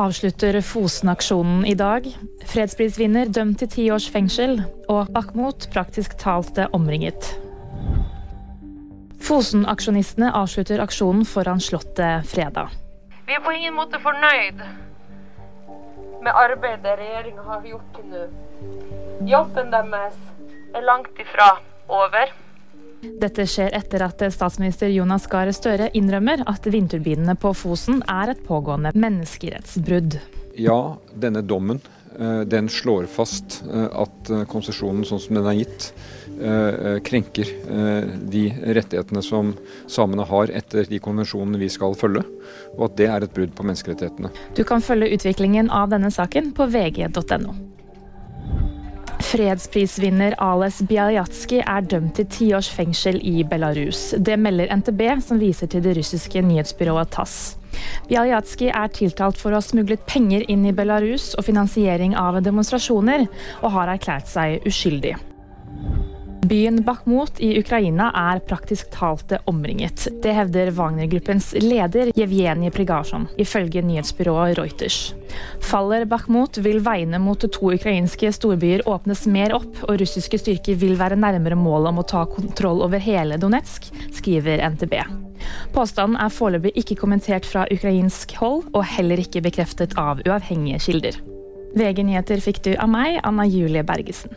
avslutter Fosen-aksjonen i dag. Fredsprisvinner dømt til ti års fengsel, og Bakhmut praktisk talt omringet. Fosen-aksjonistene avslutter aksjonen foran Slottet fredag. Vi er på ingen måte fornøyd med arbeidet regjeringa har gjort til nå. Jobben deres er langt ifra over. Dette skjer etter at statsminister Jonas Gahr Støre innrømmer at vindturbinene på Fosen er et pågående menneskerettsbrudd. Ja, denne dommen eh, den slår fast eh, at eh, konsesjonen sånn som den er gitt, krenker de rettighetene som samene har etter de konvensjonene vi skal følge, og at det er et brudd på menneskerettighetene. Du kan følge utviklingen av denne saken på vg.no. Fredsprisvinner Ales Bialyatsky er dømt til ti års fengsel i Belarus. Det melder NTB, som viser til det russiske nyhetsbyrået TASS. Bialyatsky er tiltalt for å ha smuglet penger inn i Belarus og finansiering av demonstrasjoner, og har erklært seg uskyldig. Byen Bakhmut i Ukraina er praktisk talt omringet. Det hevder Wagner-gruppens leder Jevgenij Prigasjon, ifølge nyhetsbyrået Reuters. Faller Bakhmut vil veiene mot to ukrainske storbyer åpnes mer opp, og russiske styrker vil være nærmere målet om å ta kontroll over hele Donetsk, skriver NTB. Påstanden er foreløpig ikke kommentert fra ukrainsk hold, og heller ikke bekreftet av uavhengige kilder. VG nyheter fikk du av meg, Anna Julie Bergesen.